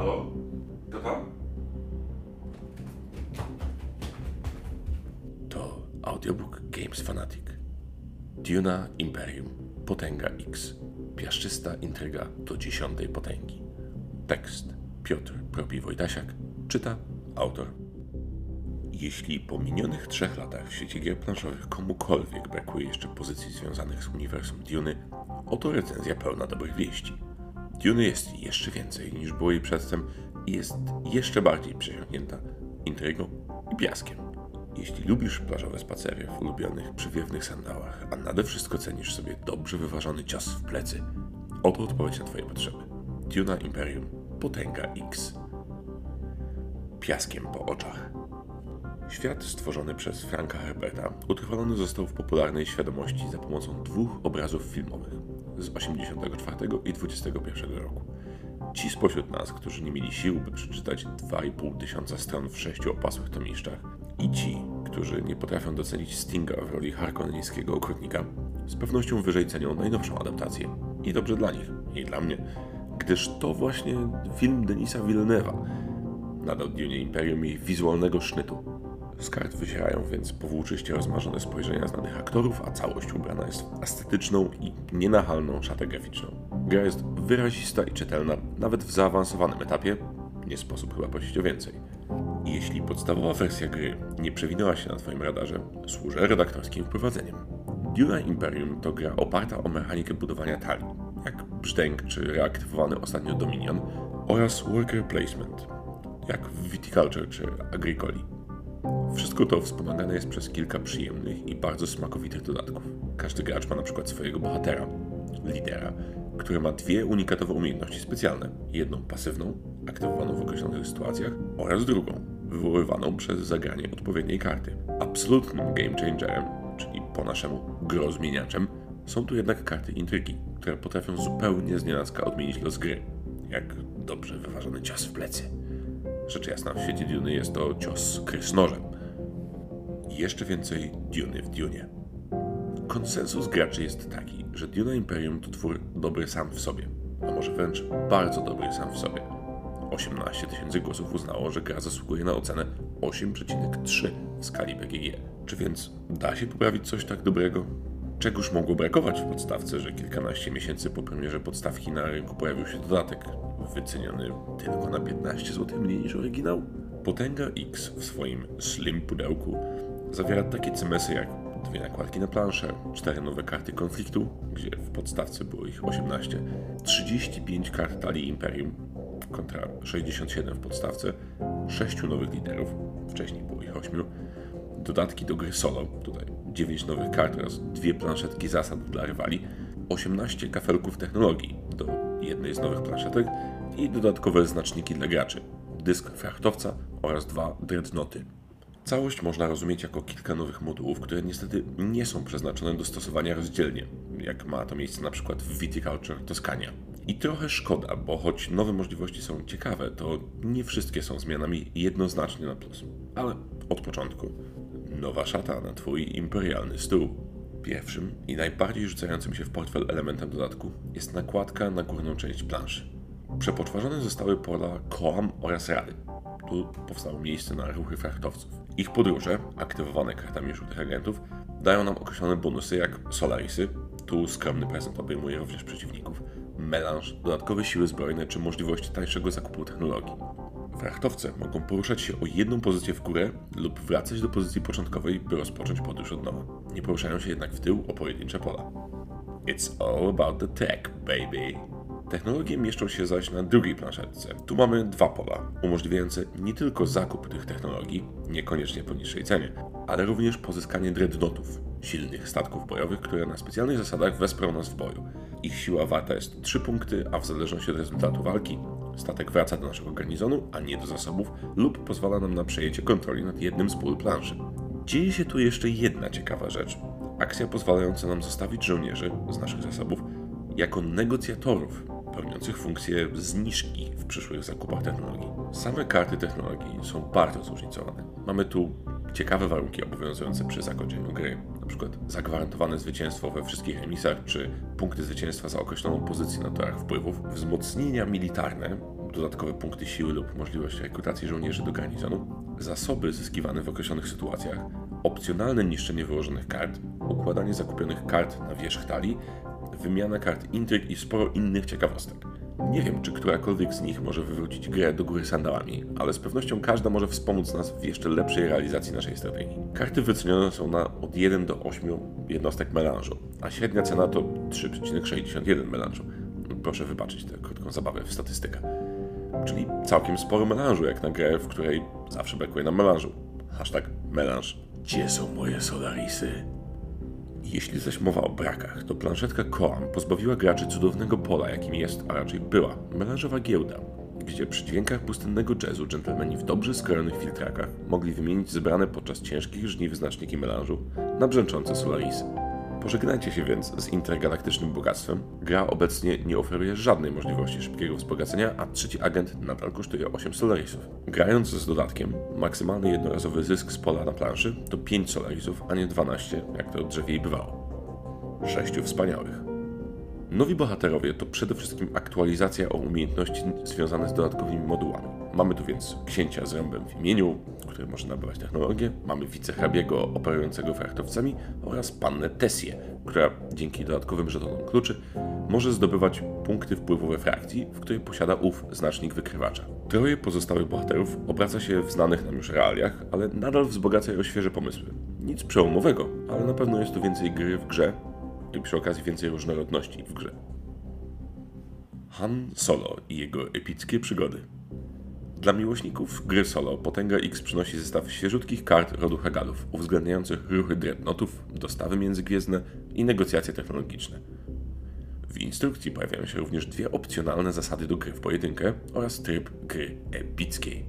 Halo? To tam? To audiobook Games Fanatic. Duna Imperium. Potęga X. Piaszczysta intryga do dziesiątej potęgi. Tekst Piotr Propi Wojtasiak. Czyta autor. Jeśli po minionych trzech latach w świecie gier planszowych komukolwiek brakuje jeszcze pozycji związanych z uniwersum Duny, oto recenzja pełna dobrych wieści. Duny jest jeszcze więcej niż było jej przedtem i jest jeszcze bardziej przesiąknięta intrygą i piaskiem. Jeśli lubisz plażowe spacery w ulubionych, przywiewnych sandałach, a nade wszystko cenisz sobie dobrze wyważony cios w plecy, oto odpowiedź na Twoje potrzeby. Duna Imperium Potęga X. Piaskiem po oczach. Świat stworzony przez Franka Herberta utrwalony został w popularnej świadomości za pomocą dwóch obrazów filmowych z 84 i 21 roku. Ci spośród nas, którzy nie mieli sił, by przeczytać 2,5 tysiąca stron w sześciu opasłych tomiszczach i ci, którzy nie potrafią docenić Stinga w roli harkoneńskiego okrutnika, z pewnością wyżej cenią najnowszą adaptację. I dobrze dla nich, i dla mnie, gdyż to właśnie film Denisa Villeneuve'a nadał Dune Imperium jej wizualnego sznytu. Z kart wysierają więc powłóczyście rozmarzone spojrzenia znanych aktorów, a całość ubrana jest w estetyczną i nienachalną szatę graficzną. Gra jest wyrazista i czytelna, nawet w zaawansowanym etapie. Nie sposób chyba prosić o więcej. Jeśli podstawowa wersja gry nie przewinęła się na Twoim radarze, służę redaktorskim wprowadzeniem. Duna Imperium to gra oparta o mechanikę budowania talii, jak brzdęk czy reaktywowany ostatnio Dominion, oraz worker placement, jak w Viticulture czy Agricoli. Wszystko to wspomagane jest przez kilka przyjemnych i bardzo smakowitych dodatków. Każdy gracz ma na przykład swojego bohatera, lidera, który ma dwie unikatowe umiejętności specjalne. Jedną pasywną, aktywowaną w określonych sytuacjach, oraz drugą, wywoływaną przez zagranie odpowiedniej karty. Absolutnym game changerem, czyli po naszemu grozmieniaczem, są tu jednak karty intrygi, które potrafią zupełnie znienacka odmienić los gry, jak dobrze wyważony cios w plecy. Rzecz jasna, w świecie Duny jest to cios krysnożem. Jeszcze więcej Duny w Dunie. Konsensus graczy jest taki, że Duna Imperium to twór dobry sam w sobie, a może wręcz bardzo dobry sam w sobie. 18 tysięcy głosów uznało, że gra zasługuje na ocenę 8,3 w skali BGG. Czy więc da się poprawić coś tak dobrego? Czegoż mogło brakować w podstawce, że kilkanaście miesięcy po premierze podstawki na rynku pojawił się dodatek, wyceniony tylko na 15 zł mniej niż oryginał? Potęga X w swoim slim pudełku zawiera takie cymesy jak dwie nakładki na planszę, cztery nowe karty konfliktu, gdzie w podstawce było ich 18, 35 kart talii Imperium kontra 67 w podstawce, 6 nowych liderów, wcześniej było ich 8, dodatki do gry solo, tutaj 9 nowych kart oraz dwie planszetki zasad dla rywali, 18 kafelków technologii do jednej z nowych planszetek i dodatkowe znaczniki dla graczy, dysk frachtowca oraz dwa dreadnoty. Całość można rozumieć jako kilka nowych modułów, które niestety nie są przeznaczone do stosowania rozdzielnie, jak ma to miejsce na przykład w Viticulture Toskania. I trochę szkoda, bo choć nowe możliwości są ciekawe, to nie wszystkie są zmianami jednoznacznie na plus. Ale od początku. Nowa szata na Twój imperialny stół. Pierwszym i najbardziej rzucającym się w portfel elementem dodatku jest nakładka na górną część planszy. Przepoczwarzone zostały pola Koam oraz Rady. Tu powstało miejsce na ruchy frachtowców. Ich podróże, aktywowane kartami żółtych agentów, dają nam określone bonusy jak Solarisy, tu skromny prezent obejmuje również przeciwników, melanż, dodatkowe siły zbrojne czy możliwość tańszego zakupu technologii. Frachtowce mogą poruszać się o jedną pozycję w górę lub wracać do pozycji początkowej, by rozpocząć podróż od nowa. Nie poruszają się jednak w tył o pojedyncze pola. It's all about the tech, baby. Technologie mieszczą się zaś na drugiej planszetce. Tu mamy dwa pola, umożliwiające nie tylko zakup tych technologii, niekoniecznie po niższej cenie, ale również pozyskanie dreadnotów, silnych statków bojowych, które na specjalnych zasadach wesprą nas w boju. Ich siła warta jest 3 punkty, a w zależności od rezultatu walki, statek wraca do naszego garnizonu, a nie do zasobów, lub pozwala nam na przejęcie kontroli nad jednym z pól planszy. Dzieje się tu jeszcze jedna ciekawa rzecz. Akcja pozwalająca nam zostawić żołnierzy z naszych zasobów jako negocjatorów pełniących funkcję zniżki w przyszłych zakupach technologii. Same karty technologii są bardzo zróżnicowane. Mamy tu ciekawe warunki obowiązujące przy zakończeniu gry, np. zagwarantowane zwycięstwo we wszystkich emisach, czy punkty zwycięstwa za określoną pozycję na torach wpływów, wzmocnienia militarne, dodatkowe punkty siły lub możliwość rekrutacji żołnierzy do garnizonu, zasoby zyskiwane w określonych sytuacjach, opcjonalne niszczenie wyłożonych kart, układanie zakupionych kart na wierzch talii, wymiana kart intryg i sporo innych ciekawostek. Nie wiem, czy którakolwiek z nich może wywrócić grę do góry sandałami, ale z pewnością każda może wspomóc nas w jeszcze lepszej realizacji naszej strategii. Karty wycenione są na od 1 do 8 jednostek melanżu, a średnia cena to 3,61 melanżu. Proszę wybaczyć tę krótką zabawę w statystykę. Czyli całkiem sporo melanżu, jak na grę, w której zawsze brakuje nam melanżu. Hashtag melanż. Gdzie są moje Solarisy? Jeśli zaś mowa o brakach, to planszetka Koam pozbawiła graczy cudownego pola, jakim jest, a raczej była, melanżowa giełda, gdzie przy dźwiękach pustynnego jazzu dżentelmeni w dobrze skrojonych filtrakach mogli wymienić zebrane podczas ciężkich żniw znaczniki melanżu na brzęczące Solarisy. Pożegnajcie się więc z intergalaktycznym bogactwem. Gra obecnie nie oferuje żadnej możliwości szybkiego wzbogacenia, a trzeci agent nadal kosztuje 8 solarisów. Grając z dodatkiem, maksymalny jednorazowy zysk z pola na planszy to 5 solarisów, a nie 12, jak to drzewiej bywało. Sześciu wspaniałych. Nowi bohaterowie to przede wszystkim aktualizacja o umiejętności związane z dodatkowymi modułami. Mamy tu więc księcia z rąbem w imieniu, który może nabywać technologię, mamy wicehrabiego operującego frachtowcami oraz pannę Tessię, która dzięki dodatkowym żetonom kluczy może zdobywać punkty wpływu we frakcji, w której posiada ów znacznik wykrywacza. Troje pozostałych bohaterów obraca się w znanych nam już realiach, ale nadal wzbogaca je o świeże pomysły. Nic przełomowego, ale na pewno jest tu więcej gry w grze i przy okazji więcej różnorodności w grze. Han Solo i jego epickie przygody. Dla miłośników gry solo Potęga X przynosi zestaw świeżutkich kart rodu Hagalów, uwzględniających ruchy dreadnotów, dostawy międzygwiezdne i negocjacje technologiczne. W instrukcji pojawiają się również dwie opcjonalne zasady do gry w pojedynkę oraz tryb gry epickiej.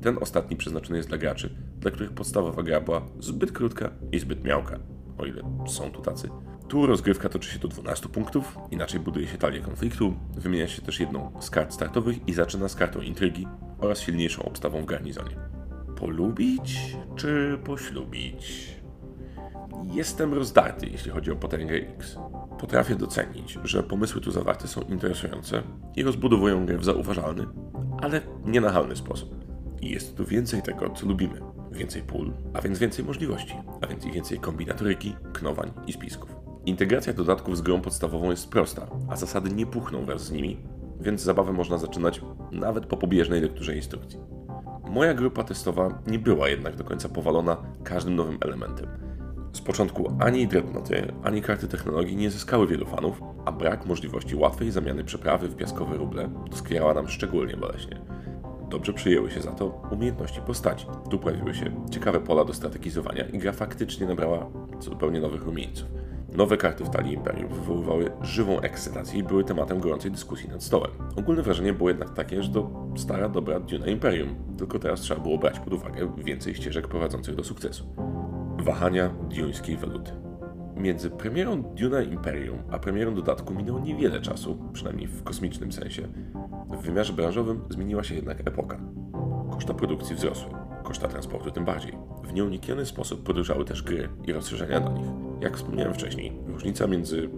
Ten ostatni przeznaczony jest dla graczy, dla których podstawowa gra była zbyt krótka i zbyt miałka, o ile są tu tacy. Tu rozgrywka toczy się do 12 punktów, inaczej buduje się talię konfliktu, wymienia się też jedną z kart startowych i zaczyna z kartą intrygi oraz silniejszą obstawą w garnizonie. Polubić czy poślubić? Jestem rozdarty, jeśli chodzi o potęgę X. Potrafię docenić, że pomysły tu zawarte są interesujące i rozbudowują grę w zauważalny, ale nienachalny sposób. Jest tu więcej tego, co lubimy. Więcej pól, a więc więcej możliwości, a więc i więcej kombinatoryki, knowań i spisków. Integracja dodatków z grą podstawową jest prosta, a zasady nie puchną wraz z nimi, więc zabawę można zaczynać nawet po pobieżnej lekturze instrukcji. Moja grupa testowa nie była jednak do końca powalona każdym nowym elementem. Z początku ani dreadnoty, ani karty technologii nie zyskały wielu fanów, a brak możliwości łatwej zamiany przeprawy w piaskowe ruble doskwierała nam szczególnie boleśnie. Dobrze przyjęły się za to umiejętności postaci. Tu pojawiły się ciekawe pola do strategizowania i gra faktycznie nabrała zupełnie nowych rumieńców. Nowe karty w talii Imperium wywoływały żywą ekscytację i były tematem gorącej dyskusji nad stołem. Ogólne wrażenie było jednak takie, że to stara dobra Duna Imperium, tylko teraz trzeba było brać pod uwagę więcej ścieżek prowadzących do sukcesu. Wahania duńskiej waluty. Między premierą Duna Imperium a premierą dodatku minęło niewiele czasu, przynajmniej w kosmicznym sensie. W wymiarze branżowym zmieniła się jednak epoka. Koszta produkcji wzrosły, koszta transportu tym bardziej. W nieunikniony sposób podróżały też gry i rozszerzenia do nich. Jak wspomniałem wcześniej, różnica między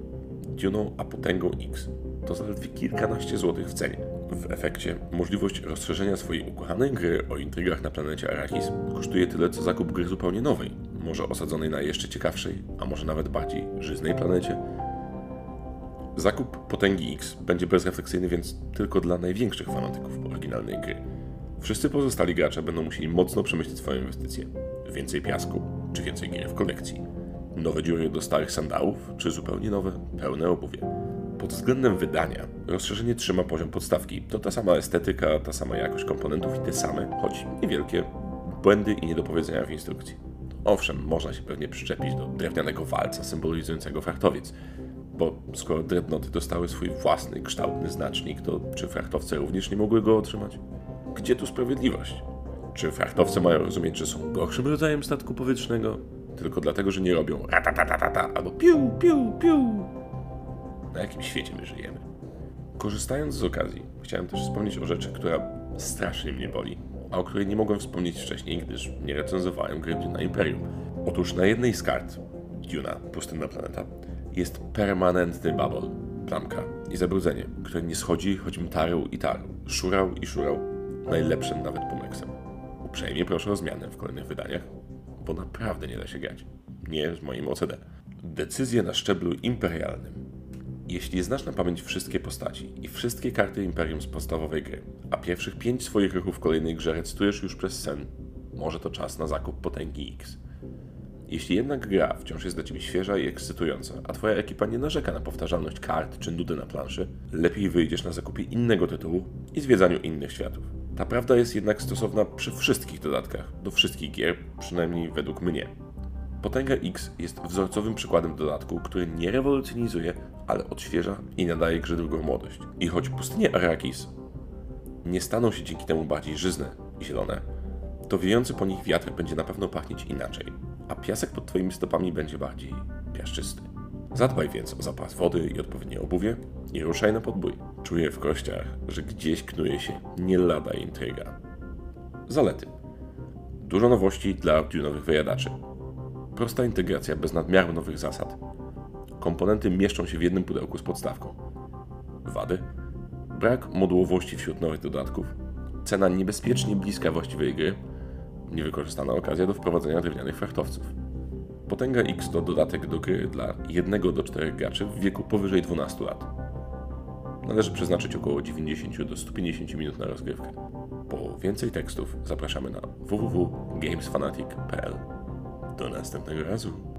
Duną a potęgą X to zaledwie kilkanaście złotych w cenie. W efekcie możliwość rozszerzenia swojej ukochanej gry o intrygach na planecie Arrakis kosztuje tyle co zakup gry zupełnie nowej, może osadzonej na jeszcze ciekawszej, a może nawet bardziej żyznej planecie. Zakup potęgi X będzie bezrefleksyjny więc tylko dla największych fanatyków oryginalnej gry. Wszyscy pozostali gracze będą musieli mocno przemyśleć swoją inwestycję. Więcej piasku, czy więcej gier w kolekcji. Nowe dziury do starych sandałów, czy zupełnie nowe, pełne obuwie. Pod względem wydania, rozszerzenie trzyma poziom podstawki. To ta sama estetyka, ta sama jakość komponentów i te same, choć niewielkie, błędy i niedopowiedzenia w instrukcji. Owszem, można się pewnie przyczepić do drewnianego walca symbolizującego frachtowiec, bo skoro dreadnoty dostały swój własny, kształtny znacznik, to czy frachtowce również nie mogły go otrzymać? Gdzie tu sprawiedliwość? Czy frachtowce mają rozumieć, że są gorszym rodzajem statku powietrznego? Tylko dlatego, że nie robią ratatatatata albo piu, piu, piu. Na jakim świecie my żyjemy? Korzystając z okazji, chciałem też wspomnieć o rzeczy, która strasznie mnie boli, a o której nie mogłem wspomnieć wcześniej, gdyż nie recenzowałem gry Duna Imperium. Otóż na jednej z kart, Duna, pustynna planeta, jest permanentny bubble. plamka i zabrudzenie, które nie schodzi, choćbym tarł i tarł, szurał i szurał, najlepszym nawet Pumeksem. Uprzejmie proszę o zmianę w kolejnych wydaniach, bo naprawdę nie da się grać. Nie z moim OCD. Decyzje na szczeblu imperialnym. Jeśli znasz na pamięć wszystkie postaci i wszystkie karty Imperium z podstawowej gry, a pierwszych pięć swoich ruchów w kolejnej grze recytujesz już przez sen, może to czas na zakup potęgi X. Jeśli jednak gra wciąż jest dla Ciebie świeża i ekscytująca, a Twoja ekipa nie narzeka na powtarzalność kart czy nudy na planszy, lepiej wyjdziesz na zakupie innego tytułu i zwiedzaniu innych światów. Ta prawda jest jednak stosowna przy wszystkich dodatkach, do wszystkich gier, przynajmniej według mnie. Potęga X jest wzorcowym przykładem dodatku, który nie rewolucjonizuje, ale odświeża i nadaje grze drugą młodość. I choć pustynie Arrakis nie staną się dzięki temu bardziej żyzne i zielone, to wiejący po nich wiatr będzie na pewno pachnieć inaczej, a piasek pod Twoimi stopami będzie bardziej piaszczysty. Zadbaj więc o zapas wody i odpowiednie obuwie i ruszaj na podbój. Czuję w kościach, że gdzieś knuje się nie lada intryga. Zalety. Dużo nowości dla tunowych wyjadaczy. Prosta integracja bez nadmiaru nowych zasad. Komponenty mieszczą się w jednym pudełku z podstawką. Wady. Brak modułowości wśród nowych dodatków. Cena niebezpiecznie bliska właściwej gry. Niewykorzystana okazja do wprowadzenia drewnianych frachtowców. Potęga X to dodatek do gry dla 1 do 4 graczy w wieku powyżej 12 lat. Należy przeznaczyć około 90 do 150 minut na rozgrywkę. Po więcej tekstów zapraszamy na www.gamesfanatic.pl. Do następnego razu.